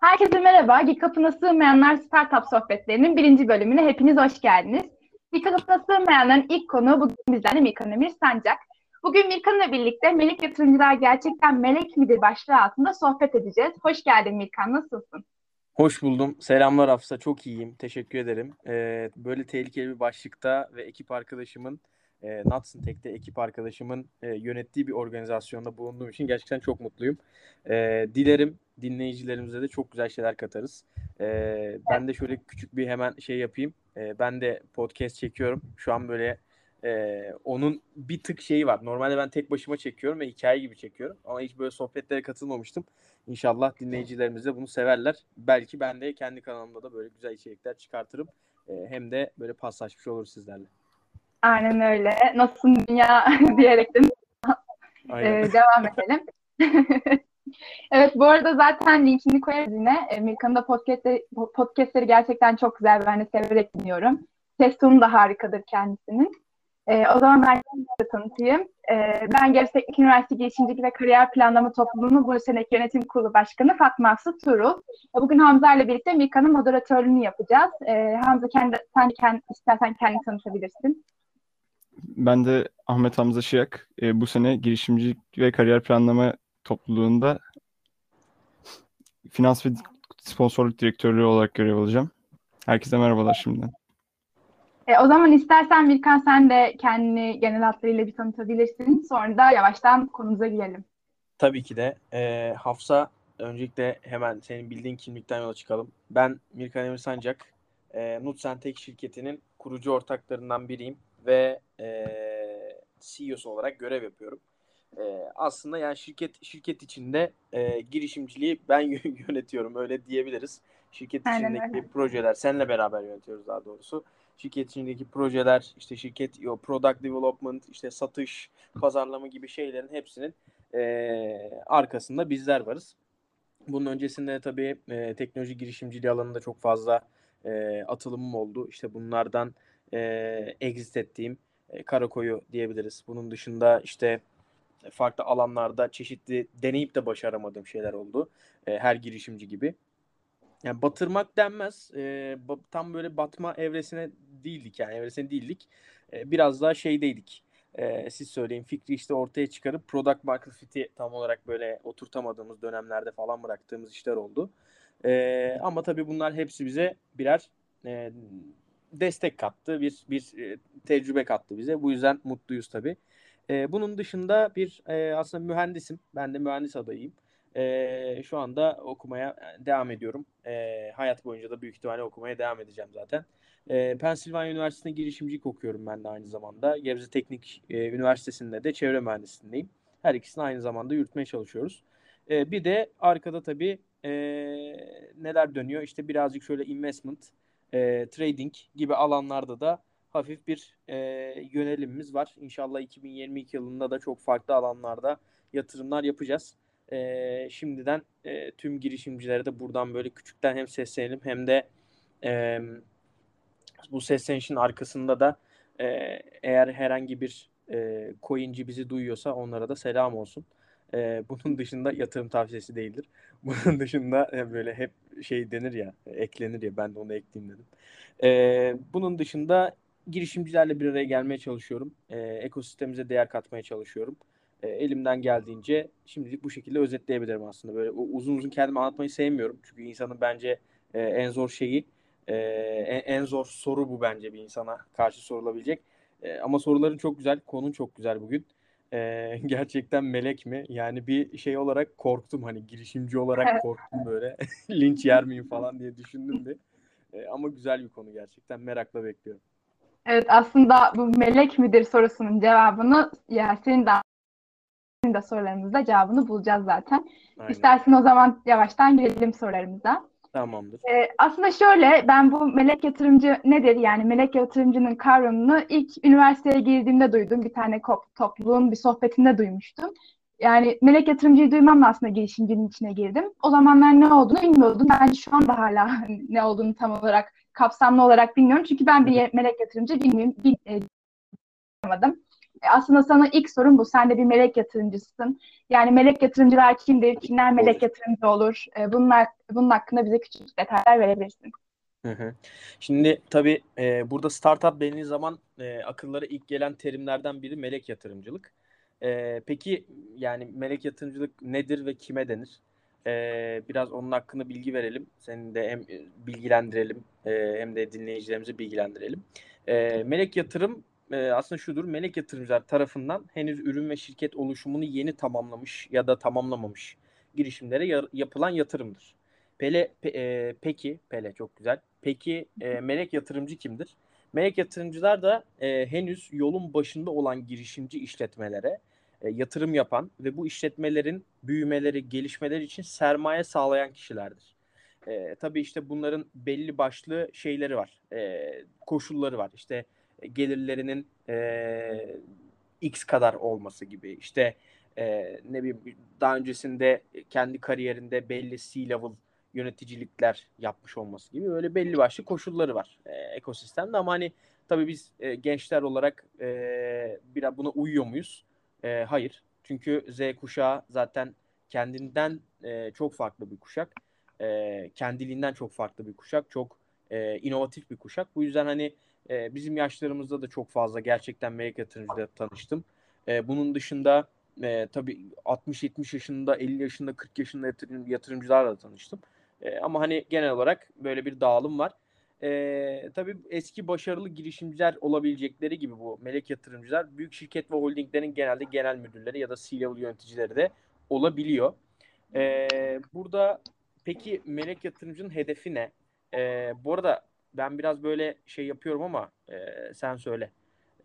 Herkese merhaba. GİKAP'ına sığmayanlar Startup Sohbetlerinin birinci bölümüne hepiniz hoş geldiniz. GİKAP'ına sığmayanların ilk konuğu bugün bizlerle Mirkan Emir Sancak. Bugün Mirkan'la birlikte melek yatırımcılar gerçekten melek midir başlığı altında sohbet edeceğiz. Hoş geldin Mirkan, nasılsın? Hoş buldum. Selamlar Hafsa. Çok iyiyim. Teşekkür ederim. Ee, böyle tehlikeli bir başlıkta ve ekip arkadaşımın e, Natson Tech'te ekip arkadaşımın e, yönettiği bir organizasyonda bulunduğum için gerçekten çok mutluyum. E, dilerim dinleyicilerimize de çok güzel şeyler katarız. E, ben de şöyle küçük bir hemen şey yapayım. E, ben de podcast çekiyorum. Şu an böyle e, onun bir tık şeyi var. Normalde ben tek başıma çekiyorum ve hikaye gibi çekiyorum. Ama hiç böyle sohbetlere katılmamıştım. İnşallah dinleyicilerimiz de bunu severler. Belki ben de kendi kanalımda da böyle güzel içerikler çıkartırım. E, hem de böyle paslaşmış olur sizlerle. Aynen öyle. Nasılsın dünya diyerekten ee, devam edelim. evet bu arada zaten linkini koyarız yine. E, Mirkan'ın da podcastleri, podcastleri gerçekten çok güzel. Ben de severek dinliyorum. Ses tonu da harikadır kendisinin. E, o zaman ben de tanıtayım. E, ben Gebze Teknik Üniversitesi Girişimcilik ve Kariyer Planlama Topluluğu'nun bu seneki yönetim kurulu başkanı Fatma Aslı Tuğrul. E, bugün Hamza ile birlikte Mirkan'ın moderatörlüğünü yapacağız. E, Hamza kendi, sen kendi, istersen kendini tanıtabilirsin. Ben de Ahmet Hamza Şiyak. E, bu sene girişimcilik ve kariyer planlama topluluğunda finans ve sponsorluk direktörlüğü olarak görev alacağım. Herkese merhabalar şimdiden. E, o zaman istersen Mirkan sen de kendini genel hatlarıyla bir tanıtabilirsin. Sonra da yavaştan konumuza girelim. Tabii ki de. E, Hafsa öncelikle hemen senin bildiğin kimlikten yola çıkalım. Ben Mirkan Emir Sancak. E, Nutsen Tek şirketinin kurucu ortaklarından biriyim ve e, CEO'su olarak görev yapıyorum. E, aslında yani şirket şirket içinde e, girişimciliği ben yönetiyorum öyle diyebiliriz. Şirket Aynen içindeki öyle. projeler seninle beraber yönetiyoruz daha doğrusu. Şirket içindeki projeler, işte şirket yo, product development, işte satış, pazarlama gibi şeylerin hepsinin e, arkasında bizler varız. Bunun öncesinde tabii e, teknoloji girişimciliği alanında çok fazla e, atılımım oldu. İşte bunlardan e, exit ettiğim e, Karakoyu diyebiliriz. Bunun dışında işte farklı alanlarda çeşitli deneyip de başaramadığım şeyler oldu. E, her girişimci gibi. Yani batırmak denmez. E, tam böyle batma evresine değildik yani evresine değildik. E, biraz daha şeydeydik. E, siz söyleyin fikri işte ortaya çıkarıp product market fit'i tam olarak böyle oturtamadığımız dönemlerde falan bıraktığımız işler oldu. E, ama tabii bunlar hepsi bize birer e, destek kattı, bir bir e, tecrübe kattı bize. Bu yüzden mutluyuz tabii. E, bunun dışında bir e, aslında mühendisim. Ben de mühendis adayıyım. E, şu anda okumaya devam ediyorum. E, hayat boyunca da büyük ihtimalle okumaya devam edeceğim zaten. E, Pennsylvania Üniversitesi'nde girişimcilik okuyorum ben de aynı zamanda. Gebze Teknik e, Üniversitesi'nde de çevre mühendisliğindeyim. Her ikisini aynı zamanda yürütmeye çalışıyoruz. E, bir de arkada tabii e, neler dönüyor? İşte birazcık şöyle investment, e, trading gibi alanlarda da hafif bir e, yönelimimiz var. İnşallah 2022 yılında da çok farklı alanlarda yatırımlar yapacağız. E, şimdiden e, tüm girişimcilere de buradan böyle küçükten hem seslenelim hem de e, bu seslenişin arkasında da e, eğer herhangi bir e, coinci bizi duyuyorsa onlara da selam olsun. E, bunun dışında yatırım tavsiyesi değildir. Bunun dışında böyle hep şey denir ya, eklenir ya ben de onu ekleyeyim dedim. E, bunun dışında girişimcilerle bir araya gelmeye çalışıyorum. E, ekosistemimize değer katmaya çalışıyorum. E, elimden geldiğince şimdilik bu şekilde özetleyebilirim aslında. Böyle uzun uzun kendimi anlatmayı sevmiyorum. Çünkü insanın bence e, en zor şeyi, e, en, en zor soru bu bence bir insana karşı sorulabilecek. E, ama soruların çok güzel, konun çok güzel bugün e, gerçekten melek mi? Yani bir şey olarak korktum hani girişimci olarak korktum böyle linç yer miyim falan diye düşündüm de. E, ama güzel bir konu gerçekten merakla bekliyorum. Evet aslında bu melek midir sorusunun cevabını Yasin'in de de sorularımızda cevabını bulacağız zaten. Aynen. İstersen o zaman yavaştan girelim sorularımıza. Tamamdır. Ee, aslında şöyle ben bu melek yatırımcı nedir yani melek yatırımcının kavramını ilk üniversiteye girdiğimde duydum. Bir tane topluluğun bir sohbetinde duymuştum. Yani melek yatırımcıyı duymamla aslında girişimcinin içine girdim. O zamanlar ne olduğunu bilmiyordum. Bence şu anda hala ne olduğunu tam olarak kapsamlı olarak bilmiyorum. Çünkü ben bir melek yatırımcı bilmiyorum. Bil, e, aslında sana ilk sorun bu. Sen de bir melek yatırımcısın. Yani melek yatırımcılar kimdir? Kimler melek yatırımcı olur? E, bunlar, bunun hakkında bize küçük detaylar verebilirsin. Hı hı. Şimdi tabii e, burada startup denildiği zaman e, akıllara ilk gelen terimlerden biri melek yatırımcılık. E, peki yani melek yatırımcılık nedir ve kime denir? E, biraz onun hakkında bilgi verelim. Seni de hem bilgilendirelim e, hem de dinleyicilerimizi bilgilendirelim. E, melek yatırım e, aslında şudur. Melek yatırımcılar tarafından henüz ürün ve şirket oluşumunu yeni tamamlamış ya da tamamlamamış girişimlere ya, yapılan yatırımdır. Pele, pe, e, peki, Pele çok güzel. Peki e, melek yatırımcı kimdir? Melek yatırımcılar da e, henüz yolun başında olan girişimci işletmelere e, yatırım yapan ve bu işletmelerin büyümeleri, gelişmeleri için sermaye sağlayan kişilerdir. E, tabii işte bunların belli başlı şeyleri var, e, koşulları var. İşte gelirlerinin e, x kadar olması gibi, işte e, ne bileyim daha öncesinde kendi kariyerinde belli C-level yöneticilikler yapmış olması gibi öyle belli başlı koşulları var e, ekosistemde ama hani tabii biz e, gençler olarak e, biraz buna uyuyor muyuz? E, hayır. Çünkü Z kuşağı zaten kendinden e, çok farklı bir kuşak. E, kendiliğinden çok farklı bir kuşak. Çok e, inovatif bir kuşak. Bu yüzden hani e, bizim yaşlarımızda da çok fazla gerçekten melek yatırımcıyla tanıştım. E, bunun dışında e, tabii 60-70 yaşında, 50 yaşında, 40 yaşında yatırım, yatırımcılarla tanıştım. E, ama hani genel olarak böyle bir dağılım var. E, tabii eski başarılı girişimciler olabilecekleri gibi bu melek yatırımcılar büyük şirket ve holdinglerin genelde genel müdürleri ya da C-level yöneticileri de olabiliyor. E, burada peki melek yatırımcının hedefi ne? E, bu arada ben biraz böyle şey yapıyorum ama e, sen söyle.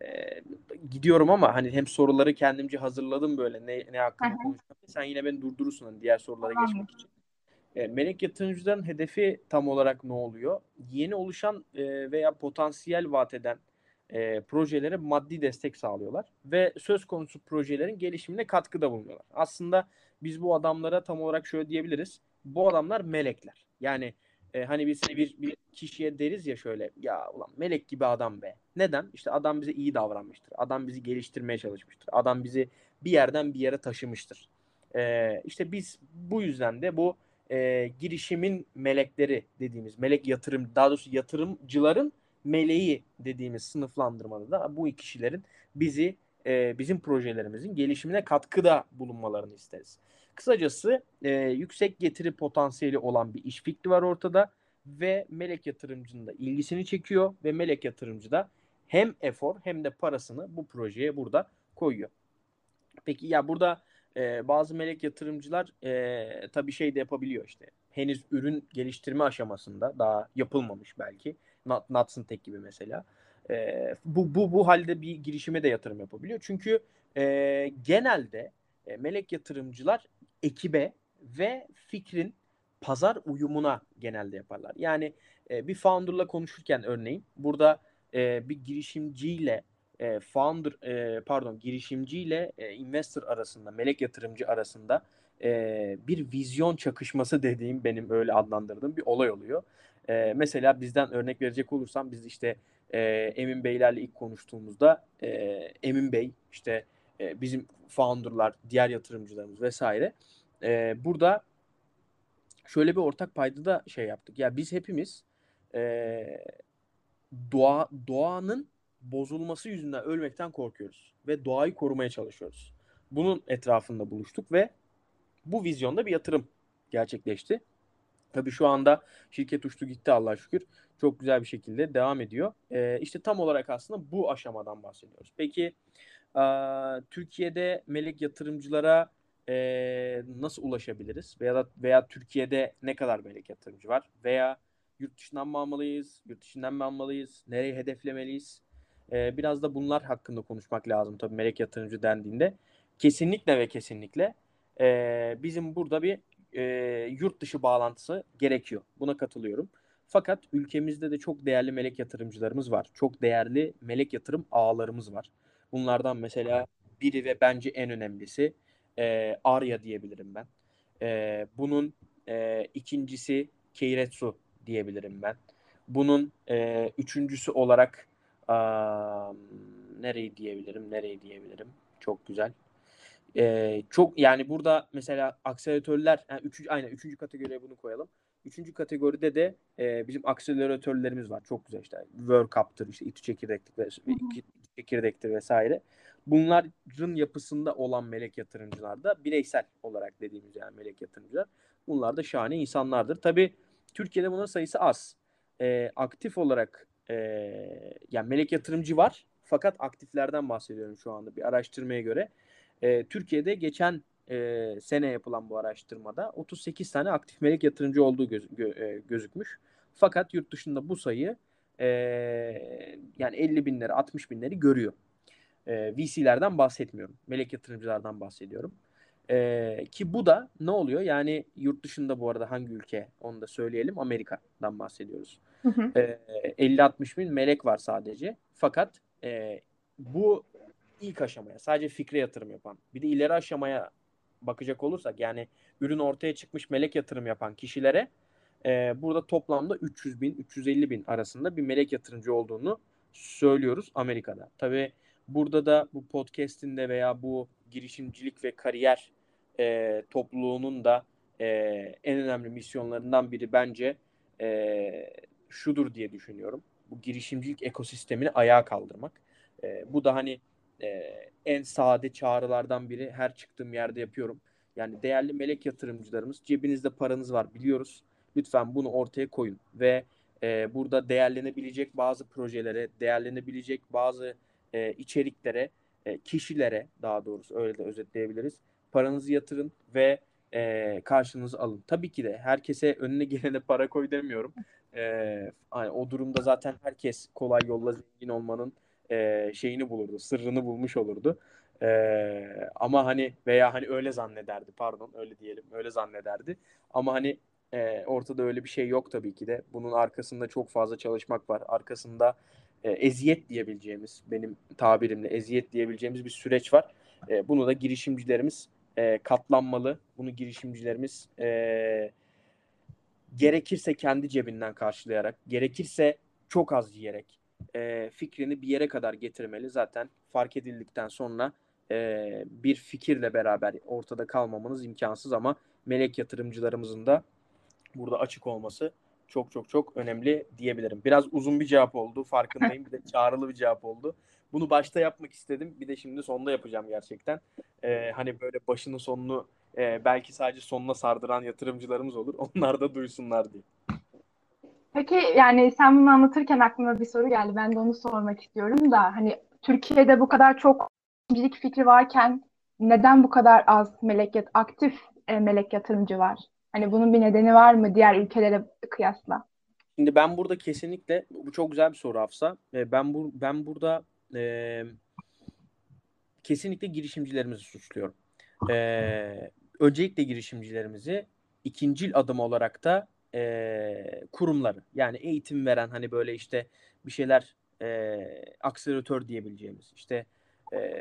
E, gidiyorum ama hani hem soruları kendimce hazırladım böyle ne, ne hakkında konuşmak. Sen yine beni durdurursun hani diğer sorulara tamam. geçmek için. E, melek yatırımcıların hedefi tam olarak ne oluyor? Yeni oluşan e, veya potansiyel vaat eden e, projelere maddi destek sağlıyorlar ve söz konusu projelerin gelişimine katkıda bulunuyorlar. Aslında biz bu adamlara tam olarak şöyle diyebiliriz. Bu adamlar melekler. Yani e, hani biz bir, bir kişiye deriz ya şöyle ya ulan melek gibi adam be. Neden? İşte adam bize iyi davranmıştır. Adam bizi geliştirmeye çalışmıştır. Adam bizi bir yerden bir yere taşımıştır. E, işte biz bu yüzden de bu e, girişimin melekleri dediğimiz melek yatırım daha doğrusu yatırımcıların meleği dediğimiz sınıflandırmada da bu kişilerin bizi e, bizim projelerimizin gelişimine katkıda bulunmalarını isteriz. Kısacası e, yüksek getiri potansiyeli olan bir iş fikri var ortada ve melek yatırımcının da ilgisini çekiyor ve melek yatırımcı da hem efor hem de parasını bu projeye burada koyuyor. Peki ya burada e, bazı melek yatırımcılar e, tabii şey de yapabiliyor işte. Henüz ürün geliştirme aşamasında daha yapılmamış belki. Nuts'ın tek gibi mesela. E, bu, bu, bu halde bir girişime de yatırım yapabiliyor. Çünkü e, genelde e, melek yatırımcılar ekibe ve fikrin pazar uyumuna genelde yaparlar. Yani e, bir founder'la konuşurken örneğin burada e, bir girişimciyle e, founder e, pardon girişimciyle e, investor arasında, melek yatırımcı arasında e, bir vizyon çakışması dediğim benim öyle adlandırdığım bir olay oluyor. E, mesela bizden örnek verecek olursam biz işte e, Emin Beylerle ilk konuştuğumuzda e, Emin Bey işte e, bizim founderlar, diğer yatırımcılarımız vesaire e, burada şöyle bir ortak payda da şey yaptık. Ya biz hepimiz e, doğa doğanın bozulması yüzünden ölmekten korkuyoruz ve doğayı korumaya çalışıyoruz. Bunun etrafında buluştuk ve bu vizyonda bir yatırım gerçekleşti. Tabii şu anda şirket uçtu gitti Allah şükür. Çok güzel bir şekilde devam ediyor. Ee, işte tam olarak aslında bu aşamadan bahsediyoruz. Peki Türkiye'de melek yatırımcılara e, nasıl ulaşabiliriz? Veya da, veya Türkiye'de ne kadar melek yatırımcı var? Veya yurt dışından mı almalıyız? Yurt dışından mı almalıyız? Nereyi hedeflemeliyiz? E, biraz da bunlar hakkında konuşmak lazım tabii melek yatırımcı dendiğinde. Kesinlikle ve kesinlikle e, bizim burada bir e, yurt dışı bağlantısı gerekiyor. Buna katılıyorum. Fakat ülkemizde de çok değerli melek yatırımcılarımız var. Çok değerli melek yatırım ağlarımız var. Bunlardan mesela biri ve bence en önemlisi e, Arya diyebilirim ben. E, bunun e, ikincisi Keiretsu diyebilirim ben. Bunun e, üçüncüsü olarak nereyi diyebilirim, nereyi diyebilirim. Çok güzel. Ee, çok yani burada mesela akseleratörler yani üçüncü, aynen üçüncü kategoriye bunu koyalım. Üçüncü kategoride de e, bizim akseleratörlerimiz var. Çok güzel işte. World Cup'tır, işte İTÜ çekirdektir, ve, İTÜ çekirdektir vesaire. Bunların yapısında olan melek yatırımcılar da bireysel olarak dediğimiz yani melek yatırımcılar. Bunlar da şahane insanlardır. Tabii Türkiye'de bunların sayısı az. E, aktif olarak e, yani melek yatırımcı var. Fakat aktiflerden bahsediyorum şu anda bir araştırmaya göre. E, Türkiye'de geçen e, sene yapılan bu araştırmada 38 tane aktif melek yatırımcı olduğu göz, gö, e, gözükmüş. Fakat yurt dışında bu sayı e, yani 50 binleri 60 binleri görüyor. E, VC'lerden bahsetmiyorum. Melek yatırımcılardan bahsediyorum. E, ki bu da ne oluyor? Yani yurt dışında bu arada hangi ülke onu da söyleyelim. Amerika'dan bahsediyoruz. E, 50-60 bin melek var sadece. Fakat e, bu ilk aşamaya sadece fikre yatırım yapan. Bir de ileri aşamaya bakacak olursak yani ürün ortaya çıkmış melek yatırım yapan kişilere e, burada toplamda 300 bin 350 bin arasında bir melek yatırımcı olduğunu söylüyoruz Amerika'da. Tabi burada da bu podcast'inde veya bu girişimcilik ve kariyer e, topluluğunun da e, en önemli misyonlarından biri bence e, şudur diye düşünüyorum. Bu girişimcilik ekosistemini ayağa kaldırmak. E, bu da hani e, en sade çağrılardan biri her çıktığım yerde yapıyorum. Yani değerli melek yatırımcılarımız cebinizde paranız var biliyoruz. Lütfen bunu ortaya koyun ve e, burada değerlenebilecek bazı projelere, değerlenebilecek bazı e, içeriklere, e, kişilere daha doğrusu öyle de özetleyebiliriz. Paranızı yatırın ve e, karşınızı alın. Tabii ki de herkese önüne gelene para koy demiyorum. E, hani o durumda zaten herkes kolay yolla zengin olmanın e, şeyini bulurdu, sırrını bulmuş olurdu. E, ama hani veya hani öyle zannederdi pardon öyle diyelim öyle zannederdi. Ama hani e, ortada öyle bir şey yok tabii ki de. Bunun arkasında çok fazla çalışmak var. Arkasında e, eziyet diyebileceğimiz benim tabirimle eziyet diyebileceğimiz bir süreç var. E, bunu da girişimcilerimiz e, katlanmalı. Bunu girişimcilerimiz e, gerekirse kendi cebinden karşılayarak, gerekirse çok az yiyerek e, fikrini bir yere kadar getirmeli. Zaten fark edildikten sonra e, bir fikirle beraber ortada kalmamanız imkansız ama melek yatırımcılarımızın da burada açık olması çok çok çok önemli diyebilirim. Biraz uzun bir cevap oldu farkındayım. Bir de çağrılı bir cevap oldu. Bunu başta yapmak istedim. Bir de şimdi sonda yapacağım gerçekten. Ee, hani böyle başının sonunu e, belki sadece sonuna sardıran yatırımcılarımız olur. Onlar da duysunlar diye. Peki yani sen bunu anlatırken aklıma bir soru geldi. Ben de onu sormak istiyorum da hani Türkiye'de bu kadar çok girişimcilik fikri varken neden bu kadar az melek aktif e, melek yatırımcı var? Hani bunun bir nedeni var mı diğer ülkelere kıyasla? Şimdi ben burada kesinlikle bu çok güzel bir soru Hafsa. E, ben bu ben burada e, kesinlikle girişimcilerimizi suçluyorum. E, öncelikle girişimcilerimizi ikincil adım olarak da e, kurumları yani eğitim veren hani böyle işte bir şeyler e, akseleratör diyebileceğimiz işte e,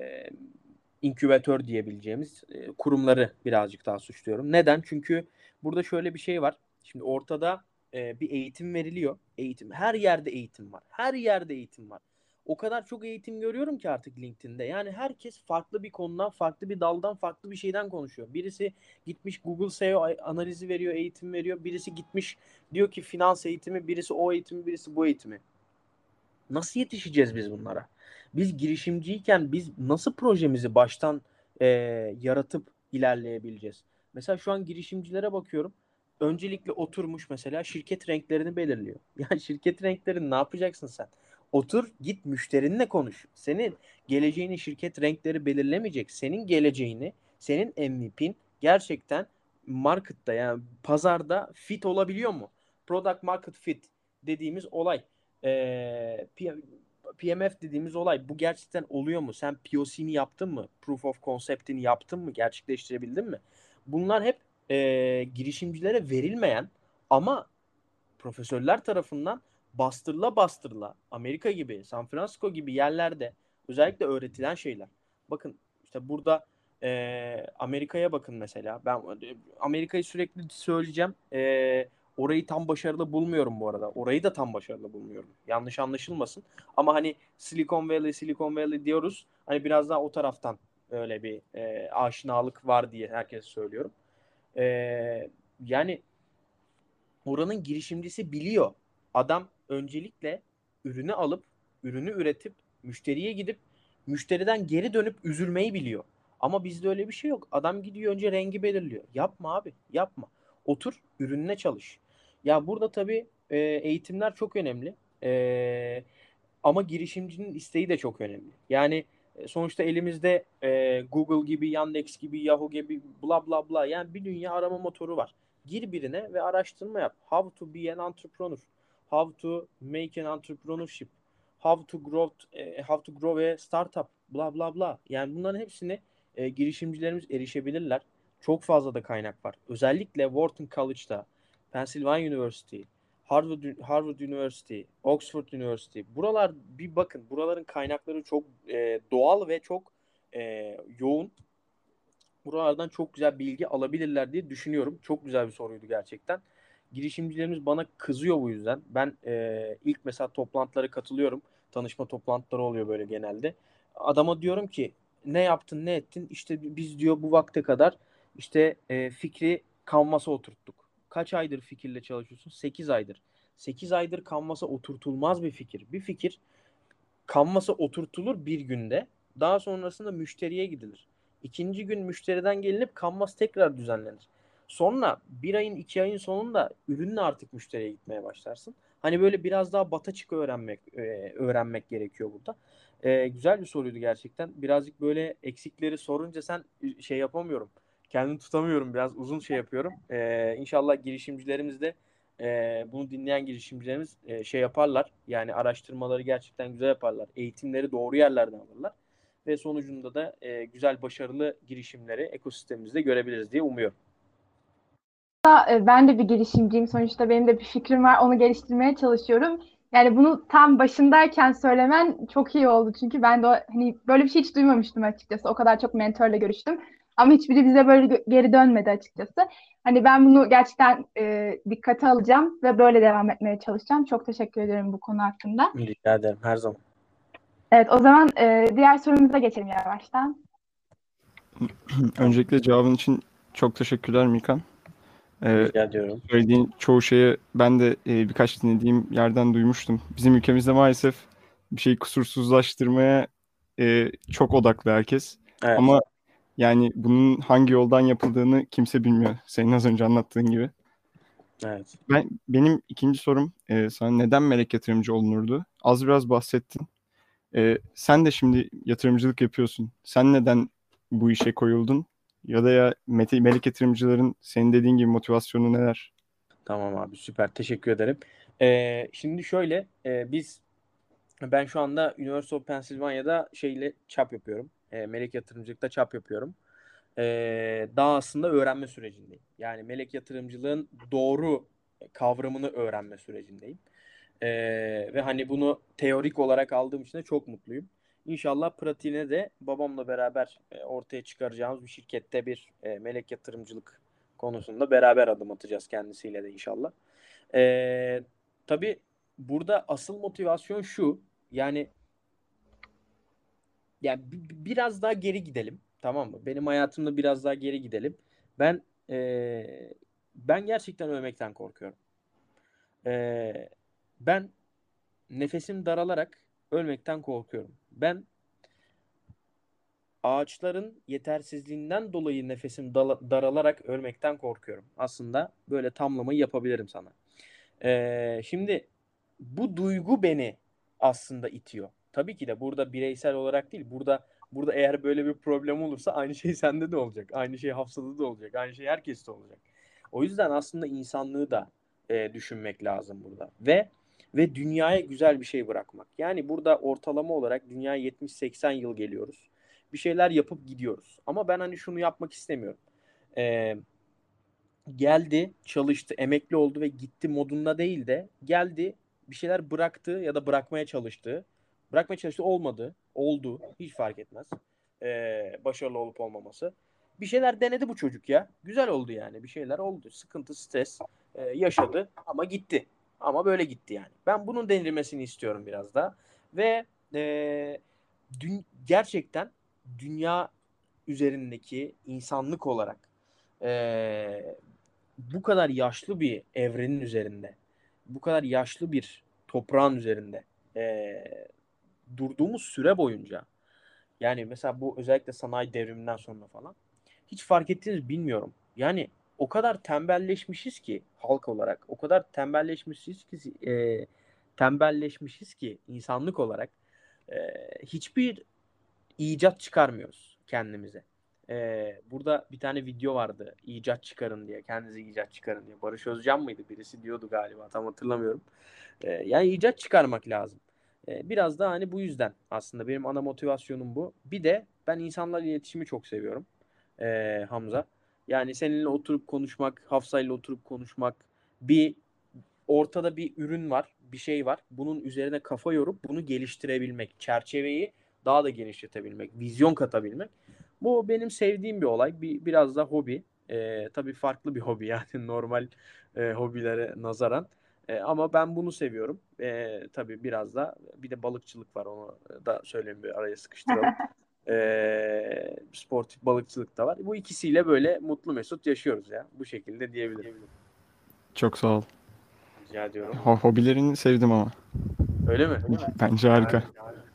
inkübatör diyebileceğimiz e, kurumları birazcık daha suçluyorum. Neden? Çünkü burada şöyle bir şey var. Şimdi ortada e, bir eğitim veriliyor. Eğitim. Her yerde eğitim var. Her yerde eğitim var o kadar çok eğitim görüyorum ki artık LinkedIn'de. Yani herkes farklı bir konudan, farklı bir daldan, farklı bir şeyden konuşuyor. Birisi gitmiş Google SEO analizi veriyor, eğitim veriyor. Birisi gitmiş diyor ki finans eğitimi, birisi o eğitimi, birisi bu eğitimi. Nasıl yetişeceğiz biz bunlara? Biz girişimciyken biz nasıl projemizi baştan e, yaratıp ilerleyebileceğiz? Mesela şu an girişimcilere bakıyorum. Öncelikle oturmuş mesela şirket renklerini belirliyor. Yani şirket renklerini ne yapacaksın sen? Otur git müşterinle konuş. Senin geleceğini şirket renkleri belirlemeyecek. Senin geleceğini, senin MVP'in gerçekten markette yani pazarda fit olabiliyor mu? Product market fit dediğimiz olay. Ee, PMF dediğimiz olay bu gerçekten oluyor mu? Sen POC'ni yaptın mı? Proof of Concept'ini yaptın mı? Gerçekleştirebildin mi? Bunlar hep e, girişimcilere verilmeyen ama profesörler tarafından bastırla bastırla Amerika gibi, San Francisco gibi yerlerde özellikle öğretilen şeyler. Bakın işte burada e, Amerika'ya bakın mesela. Ben Amerika'yı sürekli söyleyeceğim. E, orayı tam başarılı bulmuyorum bu arada. Orayı da tam başarılı bulmuyorum. Yanlış anlaşılmasın. Ama hani Silicon Valley, Silicon Valley diyoruz. Hani biraz daha o taraftan öyle bir e, aşinalık var diye herkes söylüyorum. E, yani oranın girişimcisi biliyor. Adam öncelikle ürünü alıp, ürünü üretip, müşteriye gidip, müşteriden geri dönüp üzülmeyi biliyor. Ama bizde öyle bir şey yok. Adam gidiyor önce rengi belirliyor. Yapma abi, yapma. Otur, ürününe çalış. Ya burada tabii e, eğitimler çok önemli. E, ama girişimcinin isteği de çok önemli. Yani e, sonuçta elimizde Google gibi, Yandex gibi, Yahoo gibi bla bla bla yani bir dünya arama motoru var. Gir birine ve araştırma yap. How to be an entrepreneur. How to make an entrepreneurship. How to grow e, how to grow a startup. Bla bla bla. Yani bunların hepsini e, girişimcilerimiz erişebilirler. Çok fazla da kaynak var. Özellikle Wharton College'da, Pennsylvania University, Harvard, Harvard University, Oxford University. Buralar bir bakın. Buraların kaynakları çok e, doğal ve çok e, yoğun. Buralardan çok güzel bilgi alabilirler diye düşünüyorum. Çok güzel bir soruydu gerçekten. Girişimcilerimiz bana kızıyor bu yüzden. Ben e, ilk mesela toplantılara katılıyorum. Tanışma toplantıları oluyor böyle genelde. Adama diyorum ki ne yaptın ne ettin? İşte biz diyor bu vakte kadar işte e, fikri kanvasa oturttuk. Kaç aydır fikirle çalışıyorsun? 8 aydır. 8 aydır kanvasa oturtulmaz bir fikir. Bir fikir kanvasa oturtulur bir günde. Daha sonrasında müşteriye gidilir. İkinci gün müşteriden gelinip kanvas tekrar düzenlenir. Sonra bir ayın iki ayın sonunda ürünle artık müşteriye gitmeye başlarsın. Hani böyle biraz daha bata çık öğrenmek e, öğrenmek gerekiyor burada. E, güzel bir soruydu gerçekten. Birazcık böyle eksikleri sorunca sen şey yapamıyorum kendimi tutamıyorum biraz uzun şey yapıyorum. Ee, inşallah girişimcilerimiz de e, bunu dinleyen girişimcilerimiz e, şey yaparlar. Yani araştırmaları gerçekten güzel yaparlar. Eğitimleri doğru yerlerden alırlar. Ve sonucunda da e, güzel başarılı girişimleri ekosistemimizde görebiliriz diye umuyorum. E, ben de bir girişimciyim. Sonuçta benim de bir fikrim var. Onu geliştirmeye çalışıyorum. Yani bunu tam başındayken söylemen çok iyi oldu. Çünkü ben de hani böyle bir şey hiç duymamıştım açıkçası. O kadar çok mentorla görüştüm. Ama hiçbiri bize böyle geri dönmedi açıkçası. Hani ben bunu gerçekten e, dikkate alacağım ve böyle devam etmeye çalışacağım. Çok teşekkür ederim bu konu hakkında. Rica ederim her zaman. Evet o zaman e, diğer sorumuza geçelim yavaştan. Öncelikle cevabın için çok teşekkürler Mikan. Ee, Rica ediyorum. Söylediğin çoğu şeyi ben de e, birkaç dinlediğim yerden duymuştum. Bizim ülkemizde maalesef bir şeyi kusursuzlaştırmaya e, çok odaklı herkes. Evet. Ama yani bunun hangi yoldan yapıldığını kimse bilmiyor. Senin az önce anlattığın gibi. Evet. Ben benim ikinci sorum e, sana neden melek yatırımcı olunurdu? Az biraz bahsettin. E, sen de şimdi yatırımcılık yapıyorsun. Sen neden bu işe koyuldun? Ya da ya melek yatırımcıların senin dediğin gibi motivasyonu neler? Tamam abi süper teşekkür ederim. Ee, şimdi şöyle e, biz ben şu anda University of Pennsylvania'da şeyle çap yapıyorum e, melek yatırımcılıkta çap yapıyorum. E, daha aslında öğrenme sürecindeyim. Yani melek yatırımcılığın doğru kavramını öğrenme sürecindeyim. E, ve hani bunu teorik olarak aldığım için de çok mutluyum. İnşallah pratiğine de babamla beraber e, ortaya çıkaracağımız bir şirkette bir e, melek yatırımcılık konusunda beraber adım atacağız kendisiyle de inşallah. E, tabii burada asıl motivasyon şu. Yani yani biraz daha geri gidelim. Tamam mı? Benim hayatımda biraz daha geri gidelim. Ben e, ben gerçekten ölmekten korkuyorum. E, ben nefesim daralarak ölmekten korkuyorum. Ben ağaçların yetersizliğinden dolayı nefesim daralarak ölmekten korkuyorum. Aslında böyle tamlamayı yapabilirim sana. Ee, şimdi bu duygu beni aslında itiyor. Tabii ki de burada bireysel olarak değil. Burada burada eğer böyle bir problem olursa aynı şey sende de olacak. Aynı şey Hafsa'da da olacak. Aynı şey herkeste olacak. O yüzden aslında insanlığı da e, düşünmek lazım burada. Ve ve dünyaya güzel bir şey bırakmak. Yani burada ortalama olarak dünya 70-80 yıl geliyoruz. Bir şeyler yapıp gidiyoruz. Ama ben hani şunu yapmak istemiyorum. Ee, geldi, çalıştı, emekli oldu ve gitti modunda değil de geldi, bir şeyler bıraktı ya da bırakmaya çalıştı Bırakmaya çalıştı olmadı. Oldu. Hiç fark etmez. Ee, başarılı olup olmaması. bir şeyler denedi bu çocuk ya. Güzel oldu yani. Bir şeyler oldu. Sıkıntı, stres e, yaşadı ama gitti. Ama böyle gitti yani. Ben bunun denilmesini istiyorum biraz da. Ve e, dün, gerçekten dünya üzerindeki insanlık olarak e, bu kadar yaşlı bir evrenin üzerinde, bu kadar yaşlı bir toprağın üzerinde e, durduğumuz süre boyunca yani mesela bu özellikle sanayi devriminden sonra falan hiç fark ettiniz bilmiyorum. Yani o kadar tembelleşmişiz ki halk olarak, o kadar tembelleşmişiz ki e, tembelleşmişiz ki insanlık olarak e, hiçbir icat çıkarmıyoruz kendimize. Ee, burada bir tane video vardı. İcat çıkarın diye. Kendinize icat çıkarın diye. Barış Özcan mıydı? Birisi diyordu galiba. Tam hatırlamıyorum. Ee, yani icat çıkarmak lazım. Ee, biraz da hani bu yüzden aslında benim ana motivasyonum bu. Bir de ben insanlarla iletişimi çok seviyorum. Ee, Hamza. Yani seninle oturup konuşmak, Hafsa'yla oturup konuşmak, bir ortada bir ürün var, bir şey var. Bunun üzerine kafa yorup bunu geliştirebilmek, çerçeveyi daha da genişletebilmek, vizyon katabilmek. Bu benim sevdiğim bir olay. Bir, biraz da hobi. E, tabii farklı bir hobi yani normal e, hobilere nazaran. E, ama ben bunu seviyorum. E, tabii biraz da bir de balıkçılık var onu da söyleyeyim bir araya sıkıştıralım. e, sportif balıkçılık da var. Bu ikisiyle böyle mutlu mesut yaşıyoruz ya. Bu şekilde diyebilirim. Çok sağ ol. Rica ediyorum. Ho- hobilerini sevdim ama. Öyle mi? Bence harika.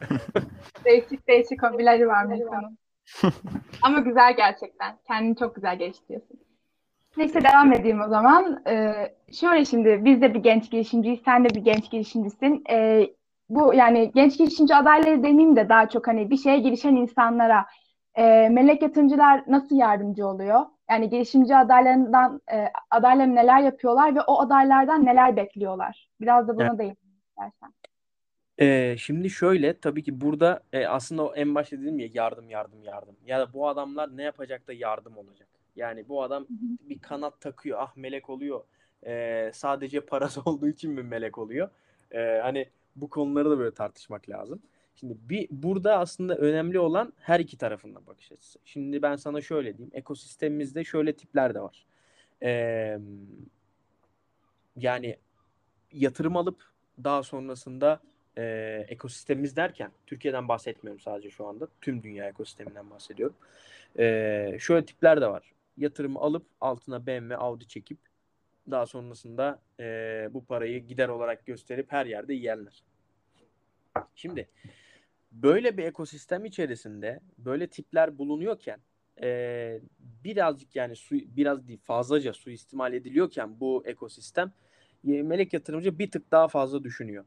değişik değişik hobileri var Meliha'nın. Ama güzel gerçekten. Kendini çok güzel geliştiriyorsun. Neyse devam edeyim o zaman. Ee, şöyle şimdi biz de bir genç girişimciyiz, sen de bir genç girişimcisin. Ee, bu yani genç girişimci adayları demeyeyim de daha çok hani bir şeye girişen insanlara e, melek yatırımcılar nasıl yardımcı oluyor? Yani girişimci adaylarından e, adaylar neler yapıyorlar ve o adaylardan neler bekliyorlar? Biraz da buna evet. değin istersen. Ee, şimdi şöyle tabii ki burada e, aslında o en başta dedim ya yardım yardım yardım. Ya da bu adamlar ne yapacak da yardım olacak. Yani bu adam bir kanat takıyor ah melek oluyor. Ee, sadece parası olduğu için mi melek oluyor? Ee, hani bu konuları da böyle tartışmak lazım. Şimdi bir burada aslında önemli olan her iki tarafında bakış açısı. Şimdi ben sana şöyle diyeyim. Ekosistemimizde şöyle tipler de var. Ee, yani yatırım alıp daha sonrasında e, ekosistemimiz derken Türkiye'den bahsetmiyorum sadece şu anda. Tüm dünya ekosisteminden bahsediyorum. E, şöyle tipler de var. Yatırımı alıp altına BMW, Audi çekip daha sonrasında e, bu parayı gider olarak gösterip her yerde yiyenler. Şimdi böyle bir ekosistem içerisinde böyle tipler bulunuyorken e, birazcık yani su, biraz değil fazlaca suistimal ediliyorken bu ekosistem melek yatırımcı bir tık daha fazla düşünüyor.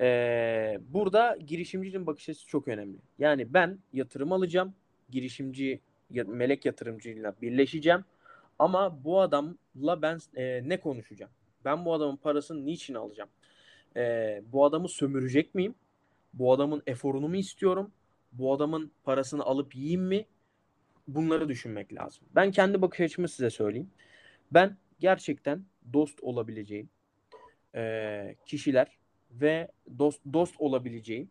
Ee, burada girişimcinin bakış açısı çok önemli. Yani ben yatırım alacağım, girişimci melek yatırımcıyla birleşeceğim. Ama bu adamla ben e, ne konuşacağım? Ben bu adamın parasını niçin alacağım? E, bu adamı sömürecek miyim? Bu adamın eforunu mu istiyorum? Bu adamın parasını alıp yiyeyim mi? Bunları düşünmek lazım. Ben kendi bakış açımı size söyleyeyim. Ben gerçekten dost olabileceğim e, kişiler ve dost dost olabileceğim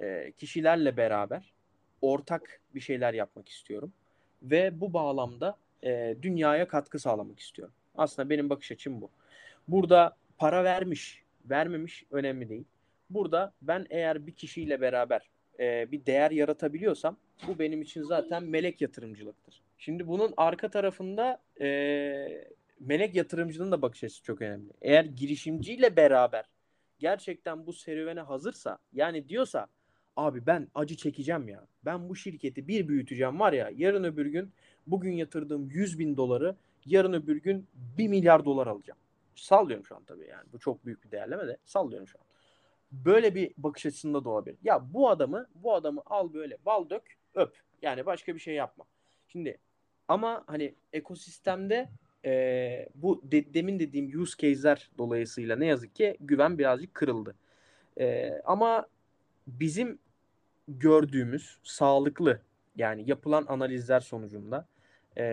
e, kişilerle beraber ortak bir şeyler yapmak istiyorum ve bu bağlamda e, dünyaya katkı sağlamak istiyorum. Aslında benim bakış açım bu. Burada para vermiş, vermemiş önemli değil. Burada ben eğer bir kişiyle beraber e, bir değer yaratabiliyorsam bu benim için zaten melek yatırımcılıktır. Şimdi bunun arka tarafında e, melek yatırımcının da bakış açısı çok önemli. Eğer girişimciyle beraber gerçekten bu serüvene hazırsa yani diyorsa abi ben acı çekeceğim ya. Ben bu şirketi bir büyüteceğim var ya yarın öbür gün bugün yatırdığım 100 bin doları yarın öbür gün 1 milyar dolar alacağım. Sallıyorum şu an tabii yani. Bu çok büyük bir değerleme de sallıyorum şu an. Böyle bir bakış açısında da olabilir. Ya bu adamı bu adamı al böyle bal dök öp. Yani başka bir şey yapma. Şimdi ama hani ekosistemde e, bu de, demin dediğim use case'ler dolayısıyla ne yazık ki güven birazcık kırıldı. E, ama bizim gördüğümüz sağlıklı yani yapılan analizler sonucunda e,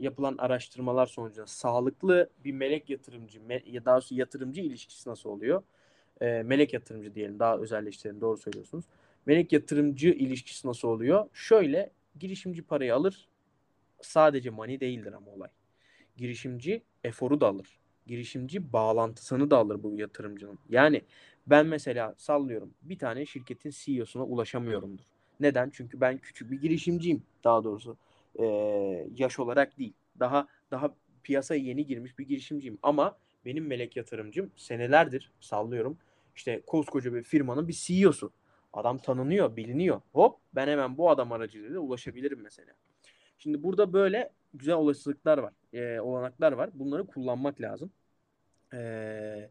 yapılan araştırmalar sonucunda sağlıklı bir melek yatırımcı me, ya daha doğrusu yatırımcı ilişkisi nasıl oluyor? E, melek yatırımcı diyelim daha özelleştirelim doğru söylüyorsunuz. Melek yatırımcı ilişkisi nasıl oluyor? Şöyle girişimci parayı alır sadece money değildir ama olay. Girişimci eforu da alır. Girişimci bağlantısını da alır bu yatırımcının. Yani ben mesela sallıyorum bir tane şirketin CEO'suna ulaşamıyorumdur. Neden? Çünkü ben küçük bir girişimciyim daha doğrusu. Ee, yaş olarak değil. Daha daha piyasaya yeni girmiş bir girişimciyim. Ama benim melek yatırımcım senelerdir sallıyorum. İşte koskoca bir firmanın bir CEO'su. Adam tanınıyor, biliniyor. Hop ben hemen bu adam aracılığıyla ulaşabilirim mesela. Şimdi burada böyle güzel olasılıklar var, e, olanaklar var. Bunları kullanmak lazım. E,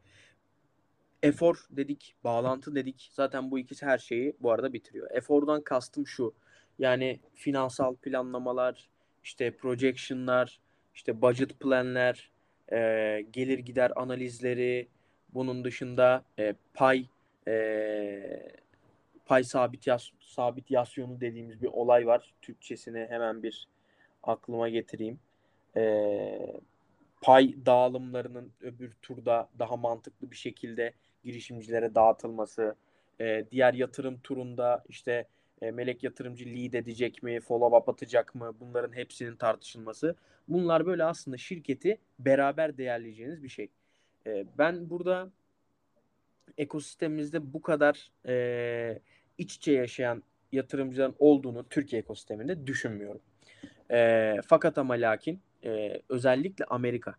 efor dedik, bağlantı dedik. Zaten bu ikisi her şeyi bu arada bitiriyor. Efordan kastım şu. Yani finansal planlamalar, işte projection'lar, işte budget planlar, e, gelir gider analizleri, bunun dışında e, pay e, pay sabit yas sabit yasyonu dediğimiz bir olay var. Türkçesini hemen bir aklıma getireyim. E, pay dağılımlarının öbür turda daha mantıklı bir şekilde girişimcilere dağıtılması, e, diğer yatırım turunda işte e, melek yatırımcı lead edecek mi, follow up atacak mı bunların hepsinin tartışılması. Bunlar böyle aslında şirketi beraber değerleyeceğiniz bir şey. E, ben burada ekosistemimizde bu kadar e, iç içe yaşayan yatırımcıların olduğunu Türkiye ekosisteminde düşünmüyorum. Fakat ama lakin özellikle Amerika.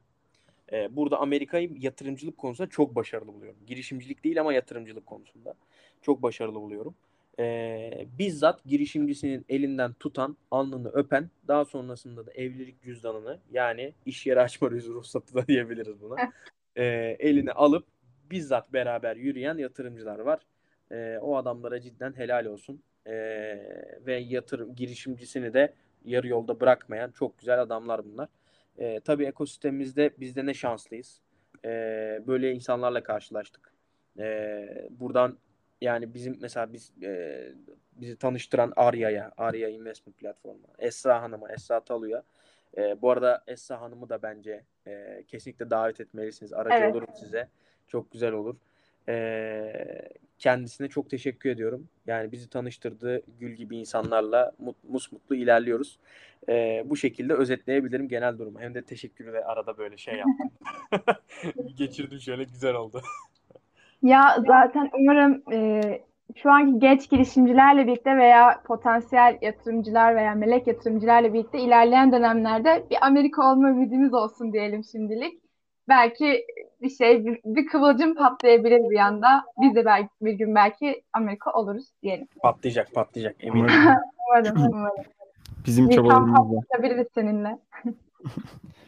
Burada Amerika'yı yatırımcılık konusunda çok başarılı buluyorum. Girişimcilik değil ama yatırımcılık konusunda çok başarılı buluyorum. E, bizzat girişimcisinin elinden tutan, alnını öpen, daha sonrasında da evlilik cüzdanını yani iş yeri açma ruhsatı da diyebiliriz buna. e, eline alıp bizzat beraber yürüyen yatırımcılar var. E, o adamlara cidden helal olsun. E, ve yatırım girişimcisini de yarı yolda bırakmayan çok güzel adamlar bunlar. E, tabii ekosistemimizde biz de ne şanslıyız. E, böyle insanlarla karşılaştık. E, buradan yani bizim mesela biz e, bizi tanıştıran Arya'ya, Arya Investment Platformu, Esra Hanım'a, Esra Talu'ya. E, bu arada Esra Hanım'ı da bence e, kesinlikle davet etmelisiniz. Aracı evet. olurum size. Çok güzel olur. E, kendisine çok teşekkür ediyorum. Yani bizi tanıştırdığı gül gibi insanlarla mut, musmutlu ilerliyoruz. E, bu şekilde özetleyebilirim genel durumu. Hem de teşekkür ve arada böyle şey yaptım. Geçirdim şöyle güzel oldu. Ya zaten umarım e, şu anki genç girişimcilerle birlikte veya potansiyel yatırımcılar veya melek yatırımcılarla birlikte ilerleyen dönemlerde bir Amerika olma ümidimiz olsun diyelim şimdilik. Belki bir şey, bir, bir kıvılcım patlayabilir bir anda. Biz de belki bir gün belki Amerika oluruz diyelim. Patlayacak, patlayacak eminim. umarım, umarım. Bizim çabalarımızla. Patlayabiliriz seninle.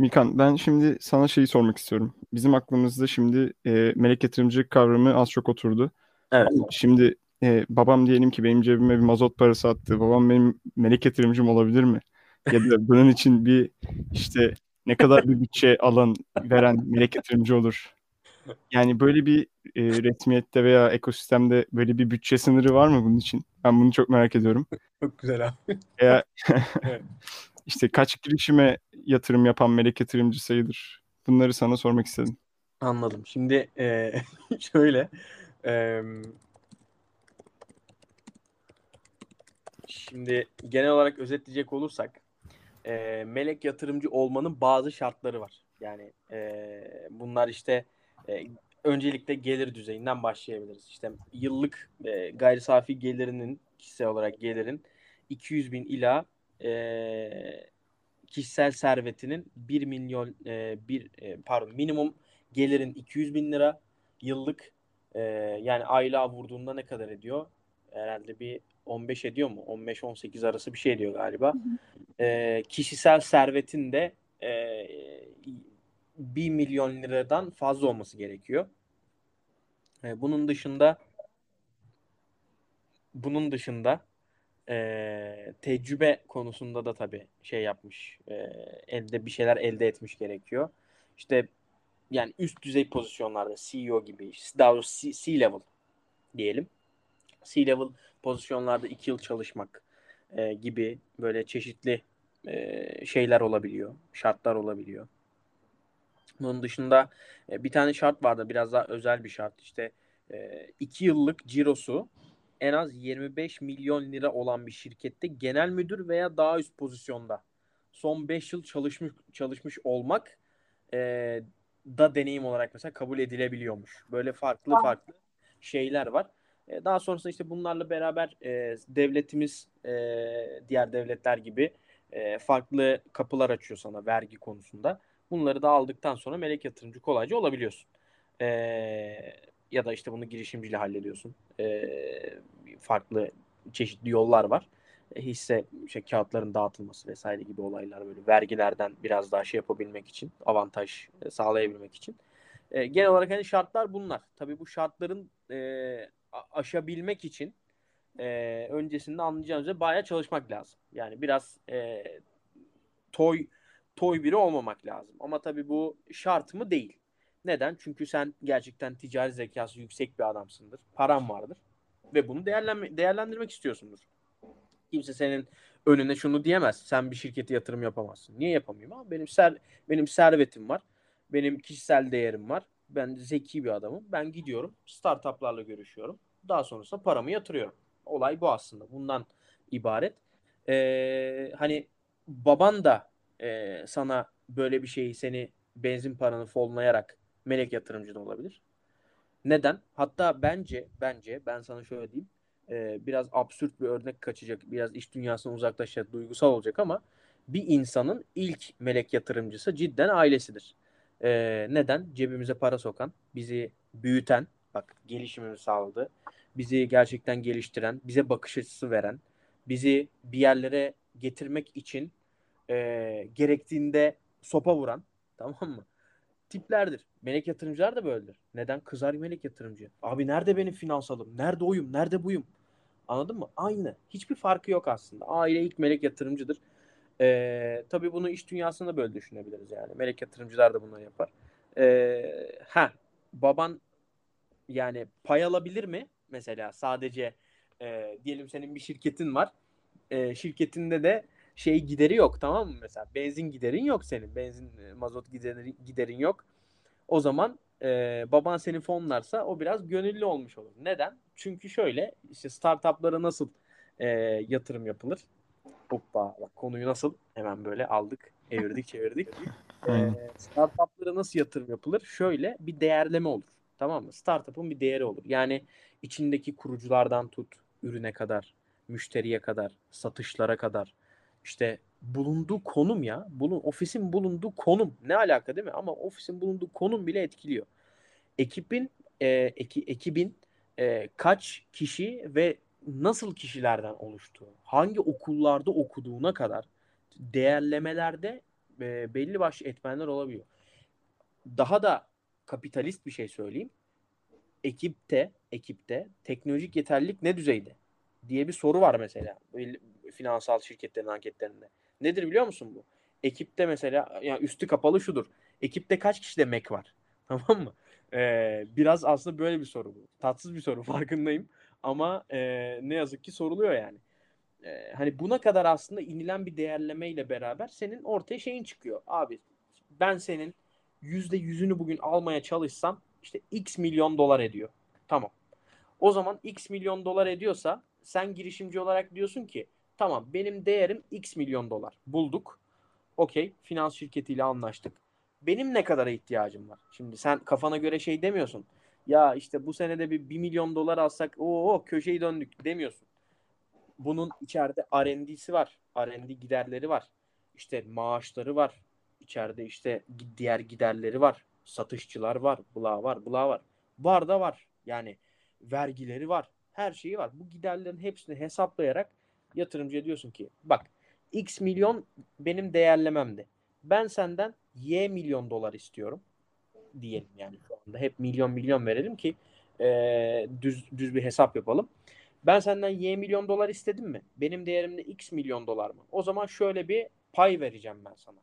Mikan ben şimdi sana şeyi sormak istiyorum. Bizim aklımızda şimdi e, melek yatırımcı kavramı az çok oturdu. Evet. Şimdi e, babam diyelim ki benim cebime bir mazot parası attı. Babam benim melek yatırımcım olabilir mi? Ya da bunun için bir işte ne kadar bir bütçe alan veren melek yatırımcı olur? Yani böyle bir e, resmiyette veya ekosistemde böyle bir bütçe sınırı var mı bunun için? Ben bunu çok merak ediyorum. Çok güzel abi. Veya işte kaç girişime yatırım yapan melek yatırımcı sayıdır? Bunları sana sormak istedim. Anladım. Şimdi e, şöyle e, şimdi genel olarak özetleyecek olursak e, melek yatırımcı olmanın bazı şartları var. Yani e, bunlar işte e, öncelikle gelir düzeyinden başlayabiliriz. İşte yıllık e, gayri safi gelirinin kişisel olarak gelirin 200 bin ila e, kişisel servetinin 1 milyon e, bir e, pardon minimum gelirin 200 bin lira yıllık e, yani aylığa vurduğunda ne kadar ediyor? Herhalde bir 15 ediyor mu? 15-18 arası bir şey ediyor galiba. E, kişisel servetin de e, 1 milyon liradan fazla olması gerekiyor. E, bunun dışında bunun dışında e, tecrübe konusunda da tabii şey yapmış. E, elde bir şeyler elde etmiş gerekiyor. İşte yani üst düzey pozisyonlarda CEO gibi daha doğrusu C-level diyelim. C-level pozisyonlarda iki yıl çalışmak e, gibi böyle çeşitli e, şeyler olabiliyor. Şartlar olabiliyor. Bunun dışında e, bir tane şart vardı biraz daha özel bir şart. İşte e, iki yıllık cirosu en az 25 milyon lira olan bir şirkette genel müdür veya daha üst pozisyonda son 5 yıl çalışmış çalışmış olmak e, da deneyim olarak mesela kabul edilebiliyormuş. Böyle farklı ah. farklı şeyler var. E, daha sonrasında işte bunlarla beraber e, devletimiz e, diğer devletler gibi e, farklı kapılar açıyor sana vergi konusunda. Bunları da aldıktan sonra melek yatırımcı kolayca olabiliyorsun. E, ya da işte bunu girişimciyle hallediyorsun. E, farklı çeşitli yollar var. E, hisse şey, kağıtların dağıtılması vesaire gibi olaylar böyle vergilerden biraz daha şey yapabilmek için, avantaj e, sağlayabilmek için. E, genel olarak hani şartlar bunlar. Tabii bu şartların e, aşabilmek için e, öncesinde anlayacağınız üzere bayağı çalışmak lazım. Yani biraz e, toy toy biri olmamak lazım. Ama tabii bu şart mı değil. Neden? Çünkü sen gerçekten ticari zekası yüksek bir adamsındır. Paran vardır. Ve bunu değerlenme, değerlendirmek istiyorsundur. Kimse senin önüne şunu diyemez. Sen bir şirkete yatırım yapamazsın. Niye yapamayayım? Ama benim ser, benim servetim var. Benim kişisel değerim var. Ben zeki bir adamım. Ben gidiyorum. Startuplarla görüşüyorum. Daha sonrasında paramı yatırıyorum. Olay bu aslında. Bundan ibaret. Ee, hani baban da e, sana böyle bir şeyi seni benzin paranı fonlayarak melek yatırımcı da olabilir. Neden? Hatta bence bence ben sana şöyle diyeyim. E, biraz absürt bir örnek kaçacak. Biraz iş dünyasına uzaklaşacak, duygusal olacak ama bir insanın ilk melek yatırımcısı cidden ailesidir. E, neden? Cebimize para sokan, bizi büyüten, bak gelişimimizi sağladı. Bizi gerçekten geliştiren, bize bakış açısı veren, bizi bir yerlere getirmek için e, gerektiğinde sopa vuran tamam mı? Tiplerdir. Melek yatırımcılar da böyledir. Neden? Kızar melek yatırımcı. Abi nerede benim finansalım? Nerede oyum? Nerede buyum? Anladın mı? Aynı. Hiçbir farkı yok aslında. Aile ilk melek yatırımcıdır. Ee, tabii bunu iş dünyasında böyle düşünebiliriz yani. Melek yatırımcılar da bunları yapar. Ee, ha baban yani pay alabilir mi? Mesela sadece e, diyelim senin bir şirketin var. E, şirketinde de şey gideri yok tamam mı? Mesela benzin giderin yok senin. Benzin e, mazot giderin, giderin yok. O zaman e, baban seni fonlarsa o biraz gönüllü olmuş olur. Neden? Çünkü şöyle işte startuplara nasıl e, yatırım yapılır? Hoppa bak konuyu nasıl hemen böyle aldık, evirdik, çevirdik. e, startuplara nasıl yatırım yapılır? Şöyle bir değerleme olur. Tamam mı? Startup'ın bir değeri olur. Yani içindeki kuruculardan tut, ürüne kadar, müşteriye kadar, satışlara kadar, işte bulunduğu konum ya. Bulun, ofisin bulunduğu konum. Ne alaka değil mi? Ama ofisin bulunduğu konum bile etkiliyor. Ekibin e, eki, ekibin e, kaç kişi ve nasıl kişilerden oluştuğu, hangi okullarda okuduğuna kadar değerlemelerde e, belli başlı etmenler olabiliyor. Daha da kapitalist bir şey söyleyeyim. Ekipte, ekipte teknolojik yeterlilik ne düzeyde? diye bir soru var mesela finansal şirketlerin anketlerinde. Nedir biliyor musun bu? Ekipte mesela yani üstü kapalı şudur. Ekipte kaç kişide Mac var? Tamam mı? Ee, biraz aslında böyle bir soru bu. Tatsız bir soru farkındayım. Ama e, ne yazık ki soruluyor yani. E, hani buna kadar aslında inilen bir değerlemeyle beraber senin ortaya şeyin çıkıyor. Abi ben senin yüzde yüzünü bugün almaya çalışsam işte x milyon dolar ediyor. Tamam. O zaman x milyon dolar ediyorsa sen girişimci olarak diyorsun ki tamam benim değerim x milyon dolar bulduk. Okey finans şirketiyle anlaştık. Benim ne kadara ihtiyacım var? Şimdi sen kafana göre şey demiyorsun. Ya işte bu senede bir 1 milyon dolar alsak o köşeyi döndük demiyorsun. Bunun içeride R&D'si var. R&D giderleri var. İşte maaşları var. İçeride işte diğer giderleri var. Satışçılar var. Bula var. Bula var. Var da var. Yani vergileri var. Her şeyi var. Bu giderlerin hepsini hesaplayarak yatırımcıya diyorsun ki bak X milyon benim değerlememde. Ben senden Y milyon dolar istiyorum diyelim yani şu anda. Hep milyon milyon verelim ki e, düz, düz bir hesap yapalım. Ben senden Y milyon dolar istedim mi? Benim değerimde X milyon dolar mı? O zaman şöyle bir pay vereceğim ben sana.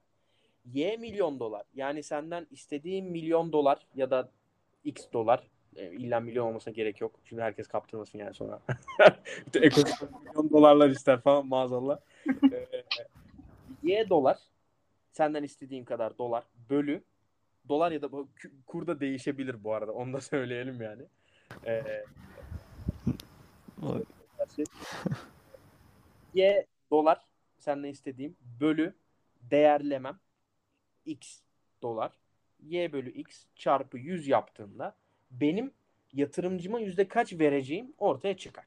Y milyon dolar. Yani senden istediğim milyon dolar ya da X dolar illa milyon olmasına gerek yok. Şimdi herkes kaptırmasın yani sonra. Ekosistem milyon dolarlar ister falan maazallah. e, y dolar senden istediğim kadar dolar bölü dolar ya da kur da değişebilir bu arada. Onu da söyleyelim yani. Ee, y dolar senden istediğim bölü değerlemem x dolar y bölü x çarpı 100 yaptığında benim yatırımcıma yüzde kaç vereceğim ortaya çıkar.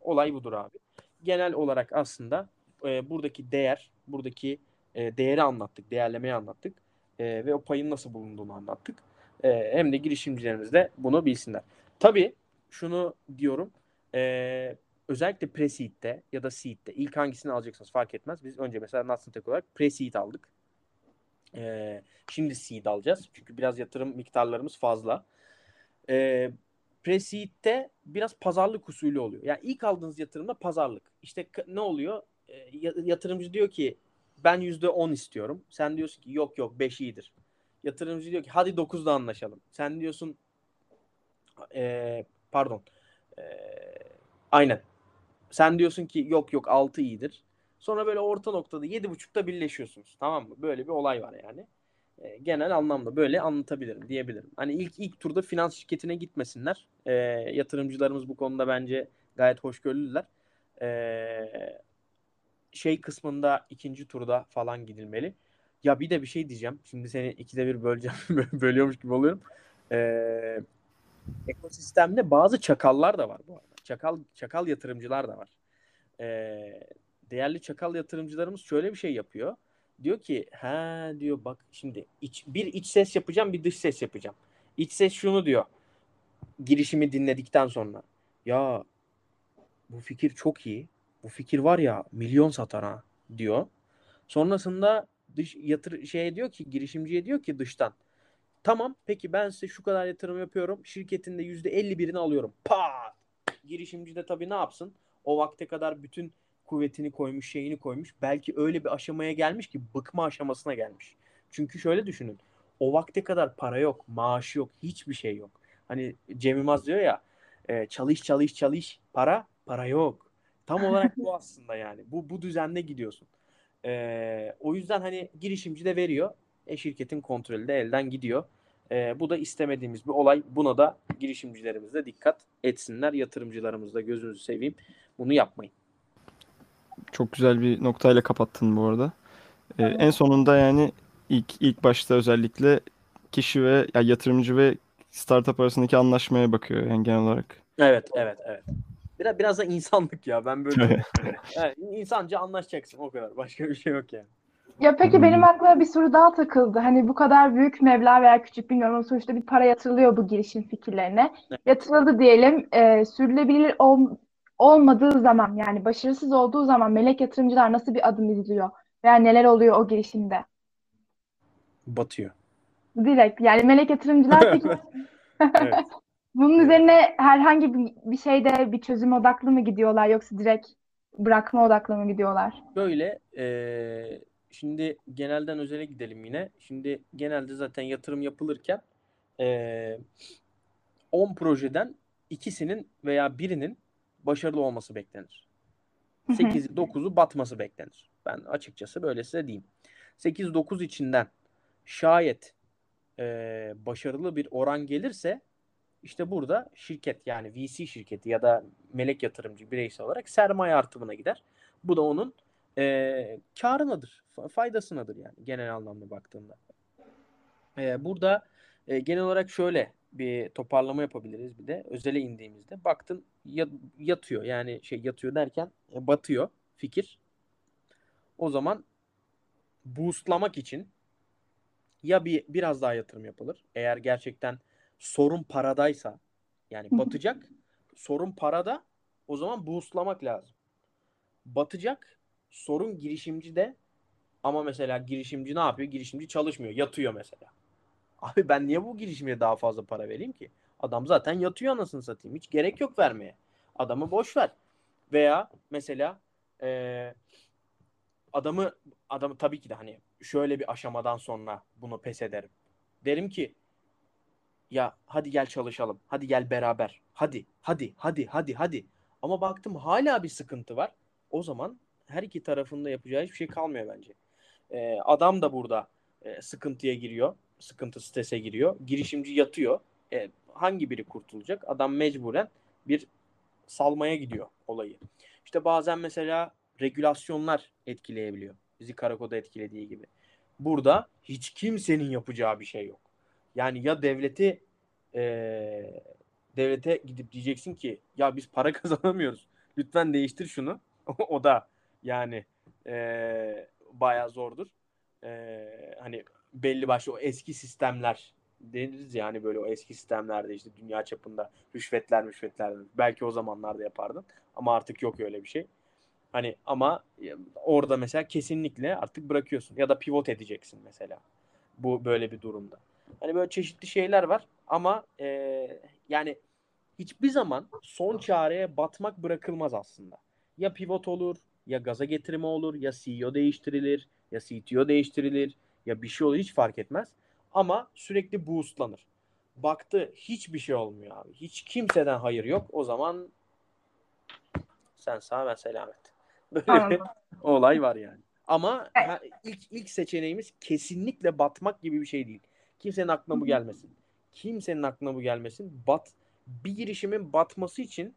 Olay budur abi. Genel olarak aslında e, buradaki değer, buradaki e, değeri anlattık, değerlemeyi anlattık e, ve o payın nasıl bulunduğunu anlattık. E, hem de girişimcilerimiz de bunu bilsinler. Tabii şunu diyorum, e, özellikle pre-seed'de ya da seed'de ilk hangisini alacaksınız fark etmez. Biz önce mesela Nuts'ın tek olarak pre-seed aldık. E, şimdi seed alacağız. Çünkü biraz yatırım miktarlarımız fazla. E, pre-seed'de biraz pazarlık usulü oluyor. Yani ilk aldığınız yatırımda pazarlık. İşte ne oluyor? E, yatırımcı diyor ki ben yüzde on istiyorum. Sen diyorsun ki yok yok beş iyidir. Yatırımcı diyor ki hadi 9'da anlaşalım. Sen diyorsun e, pardon e, aynen sen diyorsun ki yok yok 6 iyidir. Sonra böyle orta noktada 7.5'ta birleşiyorsunuz. Tamam mı? Böyle bir olay var yani. E, genel anlamda böyle anlatabilirim diyebilirim. Hani ilk ilk turda finans şirketine gitmesinler. E, yatırımcılarımız bu konuda bence gayet hoşgörülüler. E, şey kısmında ikinci turda falan gidilmeli. Ya bir de bir şey diyeceğim. Şimdi seni ikide bir böleceğim. Bölüyormuş gibi oluyorum. Ee, ekosistemde bazı çakallar da var bu arada. Çakal çakal yatırımcılar da var. Ee, değerli çakal yatırımcılarımız şöyle bir şey yapıyor. Diyor ki ha diyor bak şimdi iç, bir iç ses yapacağım bir dış ses yapacağım. İç ses şunu diyor. Girişimi dinledikten sonra. Ya bu fikir çok iyi. Bu fikir var ya milyon satar ha diyor. Sonrasında dış yatır şey diyor ki girişimciye diyor ki dıştan Tamam peki ben size şu kadar yatırım yapıyorum. Şirketin de %51'ini alıyorum. Pat! Girişimci de tabii ne yapsın? O vakte kadar bütün kuvvetini koymuş, şeyini koymuş. Belki öyle bir aşamaya gelmiş ki bıkma aşamasına gelmiş. Çünkü şöyle düşünün. O vakte kadar para yok, maaş yok, hiçbir şey yok. Hani Cem Yılmaz diyor ya e, çalış çalış çalış para para yok. Tam olarak bu aslında yani. Bu bu düzenle gidiyorsun. E, o yüzden hani girişimci de veriyor e, şirketin kontrolü de elden gidiyor. E, bu da istemediğimiz bir olay. Buna da girişimcilerimiz de dikkat etsinler. Yatırımcılarımız da gözünüzü seveyim. Bunu yapmayın. Çok güzel bir noktayla kapattın bu arada. Ee, en sonunda yani ilk ilk başta özellikle kişi ve ya yatırımcı ve startup arasındaki anlaşmaya bakıyor yani genel olarak. Evet, evet, evet. Biraz biraz da insanlık ya. Ben böyle yani insanca anlaşacaksın o kadar. Başka bir şey yok yani. Ya peki hmm. benim aklıma bir soru daha takıldı. Hani bu kadar büyük meblağ veya küçük bilmiyorum ama sonuçta bir para yatırılıyor bu girişim fikirlerine. Yatırıldı diyelim. E, sürdürülebilir ol, olmadığı zaman yani başarısız olduğu zaman melek yatırımcılar nasıl bir adım izliyor? Veya neler oluyor o girişimde? Batıyor. Direkt yani melek yatırımcılar peki evet. bunun üzerine herhangi bir, şeyde bir çözüm odaklı mı gidiyorlar yoksa direkt bırakma odaklı mı gidiyorlar? Böyle ee, Şimdi genelden özele gidelim yine. Şimdi genelde zaten yatırım yapılırken e, 10 projeden ikisinin veya birinin başarılı olması beklenir. 8 9'u batması beklenir. Ben açıkçası böyle size diyeyim. 8-9 içinden şayet e, başarılı bir oran gelirse işte burada şirket yani VC şirketi ya da melek yatırımcı bireysel olarak sermaye artımına gider. Bu da onun e, karınadır, faydasınadır yani genel anlamda baktığında. E, burada e, genel olarak şöyle bir toparlama yapabiliriz bir de özele indiğimizde baktın yatıyor yani şey yatıyor derken e, batıyor fikir. O zaman boostlamak için ya bir biraz daha yatırım yapılır. Eğer gerçekten sorun paradaysa yani batacak sorun parada o zaman boostlamak lazım. Batacak sorun girişimci de ama mesela girişimci ne yapıyor? Girişimci çalışmıyor. Yatıyor mesela. Abi ben niye bu girişimciye daha fazla para vereyim ki? Adam zaten yatıyor anasını satayım. Hiç gerek yok vermeye. Adamı boş ver. Veya mesela ee, adamı adamı tabii ki de hani şöyle bir aşamadan sonra bunu pes ederim. Derim ki ya hadi gel çalışalım. Hadi gel beraber. Hadi, hadi, hadi, hadi, hadi. Ama baktım hala bir sıkıntı var. O zaman her iki tarafında yapacağı hiçbir şey kalmıyor bence. E, adam da burada e, sıkıntıya giriyor. Sıkıntı strese giriyor. Girişimci yatıyor. E, hangi biri kurtulacak? Adam mecburen bir salmaya gidiyor olayı. İşte bazen mesela regülasyonlar etkileyebiliyor. Bizi Karako'da etkilediği gibi. Burada hiç kimsenin yapacağı bir şey yok. Yani ya devleti e, devlete gidip diyeceksin ki ya biz para kazanamıyoruz. Lütfen değiştir şunu. o da yani e, bayağı zordur. E, hani belli başlı o eski sistemler deriz yani böyle o eski sistemlerde işte dünya çapında rüşvetler rüşvetler belki o zamanlarda yapardın ama artık yok öyle bir şey. Hani ama orada mesela kesinlikle artık bırakıyorsun ya da pivot edeceksin mesela. Bu böyle bir durumda. Hani böyle çeşitli şeyler var ama e, yani hiçbir zaman son çareye batmak bırakılmaz aslında. Ya pivot olur, ya gaza getirme olur, ya CEO değiştirilir, ya CTO değiştirilir, ya bir şey olur hiç fark etmez. Ama sürekli boostlanır. Baktı hiçbir şey olmuyor abi. Hiç kimseden hayır yok. O zaman sen sağ ben selamet. Böyle bir olay var yani. Ama ha, ilk ilk seçeneğimiz kesinlikle batmak gibi bir şey değil. Kimsenin aklına bu gelmesin. Kimsenin aklına bu gelmesin. Bat bir girişimin batması için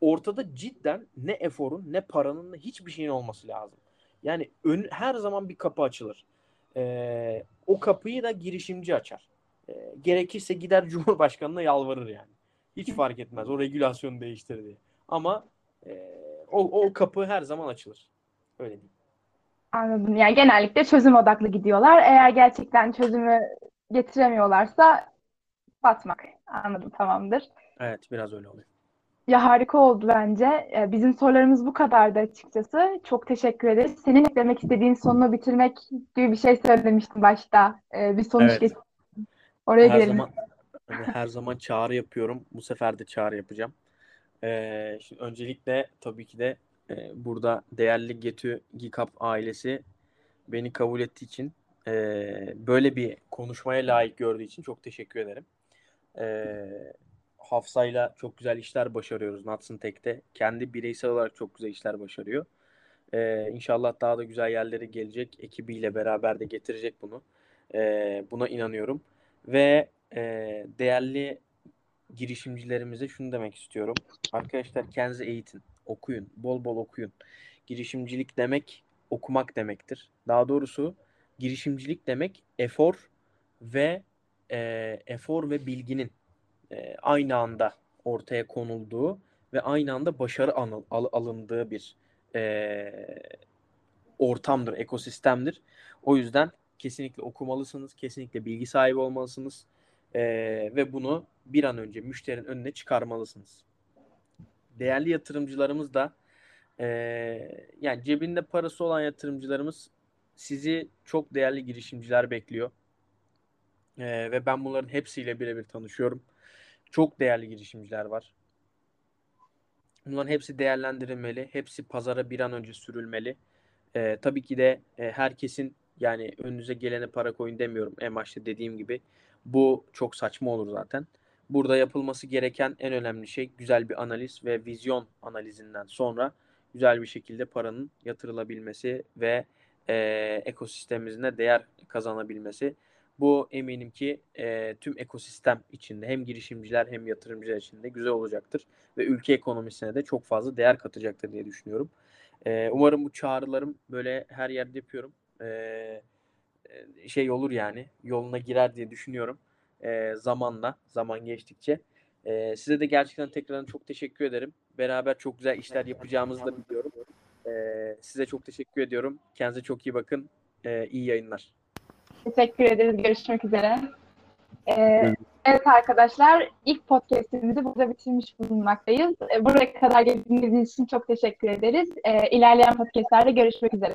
ortada cidden ne eforun ne paranın ne hiçbir şeyin olması lazım. Yani ön, her zaman bir kapı açılır. Ee, o kapıyı da girişimci açar. Ee, gerekirse gider Cumhurbaşkanı'na yalvarır yani. Hiç fark etmez. O regülasyonu değiştir diye. Ama e, o, o kapı her zaman açılır. Öyle diyeyim. Anladım. Yani genellikle çözüm odaklı gidiyorlar. Eğer gerçekten çözümü getiremiyorlarsa batmak. Anladım tamamdır. Evet biraz öyle oluyor. Ya harika oldu bence. Bizim sorularımız bu kadardı açıkçası. Çok teşekkür ederiz. Senin eklemek istediğin sonunu bitirmek gibi bir şey söylemiştin başta. Bir sonuç evet. getir. Oraya her girelim. Zaman, her zaman çağrı yapıyorum. Bu sefer de çağrı yapacağım. Ee, şimdi öncelikle tabii ki de e, burada değerli Getü Gikap ailesi beni kabul ettiği için e, böyle bir konuşmaya layık gördüğü için çok teşekkür ederim. E, Hafsa'yla çok güzel işler başarıyoruz Natsın Tek'te. Kendi bireysel olarak çok güzel işler başarıyor. E, inşallah daha da güzel yerlere gelecek. Ekibiyle beraber de getirecek bunu. E, buna inanıyorum. Ve e, değerli girişimcilerimize şunu demek istiyorum. Arkadaşlar kendinizi eğitin, okuyun, bol bol okuyun. Girişimcilik demek okumak demektir. Daha doğrusu girişimcilik demek efor ve e, efor ve bilginin e, aynı anda ortaya konulduğu ve aynı anda başarı anıl, al, alındığı bir e, ortamdır, ekosistemdir. O yüzden kesinlikle okumalısınız, kesinlikle bilgi sahibi olmalısınız e, ve bunu bir an önce müşterinin önüne çıkarmalısınız. Değerli yatırımcılarımız da e, yani cebinde parası olan yatırımcılarımız sizi çok değerli girişimciler bekliyor. E, ve ben bunların hepsiyle birebir tanışıyorum. Çok değerli girişimciler var. Bunların hepsi değerlendirilmeli. Hepsi pazara bir an önce sürülmeli. E, tabii ki de e, herkesin yani önünüze gelene para koyun demiyorum en başta dediğim gibi. Bu çok saçma olur zaten. Burada yapılması gereken en önemli şey güzel bir analiz ve vizyon analizinden sonra güzel bir şekilde paranın yatırılabilmesi ve e, ekosistemimizde değer kazanabilmesi. Bu eminim ki e, tüm ekosistem içinde hem girişimciler hem yatırımcılar için de güzel olacaktır ve ülke ekonomisine de çok fazla değer katacaktır diye düşünüyorum. E, umarım bu çağrılarım böyle her yerde yapıyorum. E, şey olur yani yoluna girer diye düşünüyorum e, zamanla zaman geçtikçe. E, size de gerçekten tekrardan çok teşekkür ederim. Beraber çok güzel işler yapacağımızı da biliyorum. E, size çok teşekkür ediyorum. Kendinize çok iyi bakın. E, iyi yayınlar. Teşekkür ederiz. Görüşmek üzere. Ee, evet arkadaşlar ilk podcastimizi burada bitirmiş bulunmaktayız. Buraya kadar geldiğiniz için çok teşekkür ederiz. Ee, ilerleyen podcastlerde görüşmek üzere.